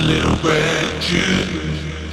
little red shoes.